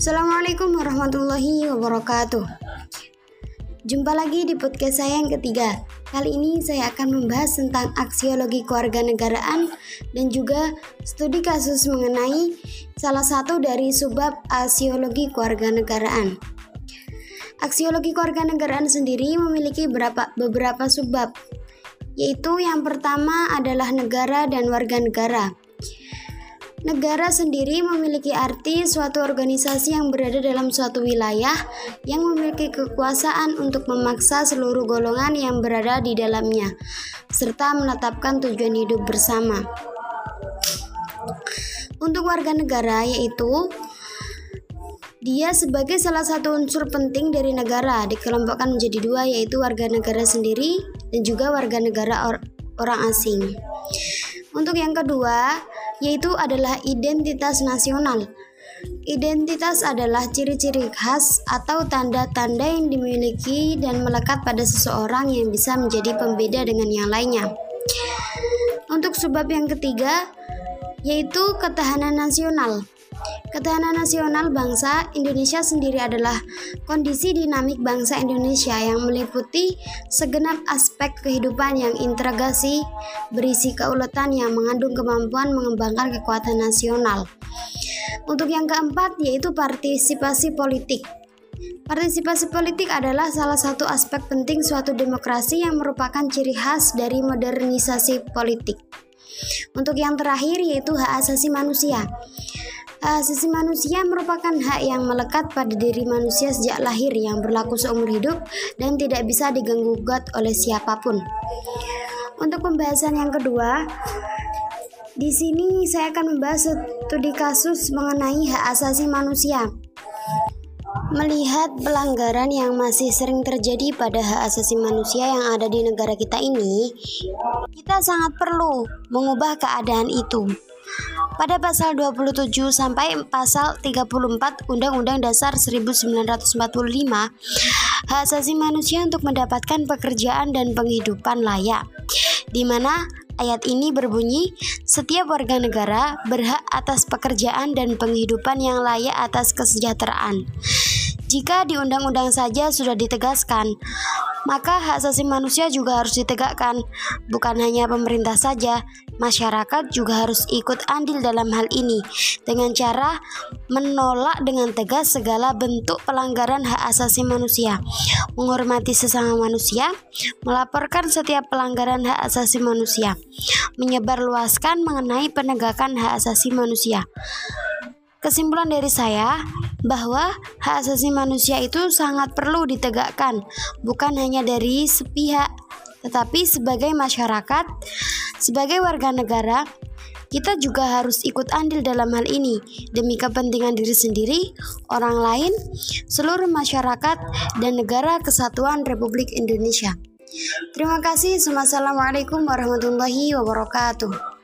Assalamualaikum warahmatullahi wabarakatuh. Jumpa lagi di podcast saya yang ketiga. Kali ini saya akan membahas tentang aksiologi kewarganegaraan dan juga studi kasus mengenai salah satu dari subbab aksiologi kewarganegaraan. Aksiologi kewarganegaraan sendiri memiliki beberapa beberapa subbab, yaitu yang pertama adalah negara dan warga negara. Negara sendiri memiliki arti suatu organisasi yang berada dalam suatu wilayah yang memiliki kekuasaan untuk memaksa seluruh golongan yang berada di dalamnya, serta menetapkan tujuan hidup bersama. Untuk warga negara, yaitu dia sebagai salah satu unsur penting dari negara dikelompokkan menjadi dua yaitu warga negara sendiri dan juga warga negara or orang asing. Untuk yang kedua, yaitu adalah identitas nasional. Identitas adalah ciri-ciri khas atau tanda-tanda yang dimiliki dan melekat pada seseorang yang bisa menjadi pembeda dengan yang lainnya. Untuk sebab yang ketiga, yaitu ketahanan nasional. Ketahanan nasional bangsa Indonesia sendiri adalah kondisi dinamik bangsa Indonesia yang meliputi segenap aspek kehidupan yang integrasi, berisi keuletan yang mengandung kemampuan mengembangkan kekuatan nasional. Untuk yang keempat yaitu partisipasi politik. Partisipasi politik adalah salah satu aspek penting suatu demokrasi yang merupakan ciri khas dari modernisasi politik. Untuk yang terakhir yaitu hak asasi manusia. Asasi manusia merupakan hak yang melekat pada diri manusia sejak lahir yang berlaku seumur hidup dan tidak bisa diganggu gugat oleh siapa pun. Untuk pembahasan yang kedua, di sini saya akan membahas studi kasus mengenai hak asasi manusia. Melihat pelanggaran yang masih sering terjadi pada hak asasi manusia yang ada di negara kita ini, kita sangat perlu mengubah keadaan itu. Pada pasal 27 sampai pasal 34 Undang-Undang Dasar 1945, hak asasi manusia untuk mendapatkan pekerjaan dan penghidupan layak, di mana ayat ini berbunyi, setiap warga negara berhak atas pekerjaan dan penghidupan yang layak atas kesejahteraan. Jika di undang-undang saja sudah ditegaskan, maka hak asasi manusia juga harus ditegakkan. Bukan hanya pemerintah saja, masyarakat juga harus ikut andil dalam hal ini dengan cara menolak dengan tegas segala bentuk pelanggaran hak asasi manusia, menghormati sesama manusia, melaporkan setiap pelanggaran hak asasi manusia, menyebarluaskan mengenai penegakan hak asasi manusia. Kesimpulan dari saya bahwa hak asasi manusia itu sangat perlu ditegakkan, bukan hanya dari sepihak, tetapi sebagai masyarakat, sebagai warga negara, kita juga harus ikut andil dalam hal ini demi kepentingan diri sendiri, orang lain, seluruh masyarakat, dan negara kesatuan Republik Indonesia. Terima kasih. Wassalamualaikum warahmatullahi wabarakatuh.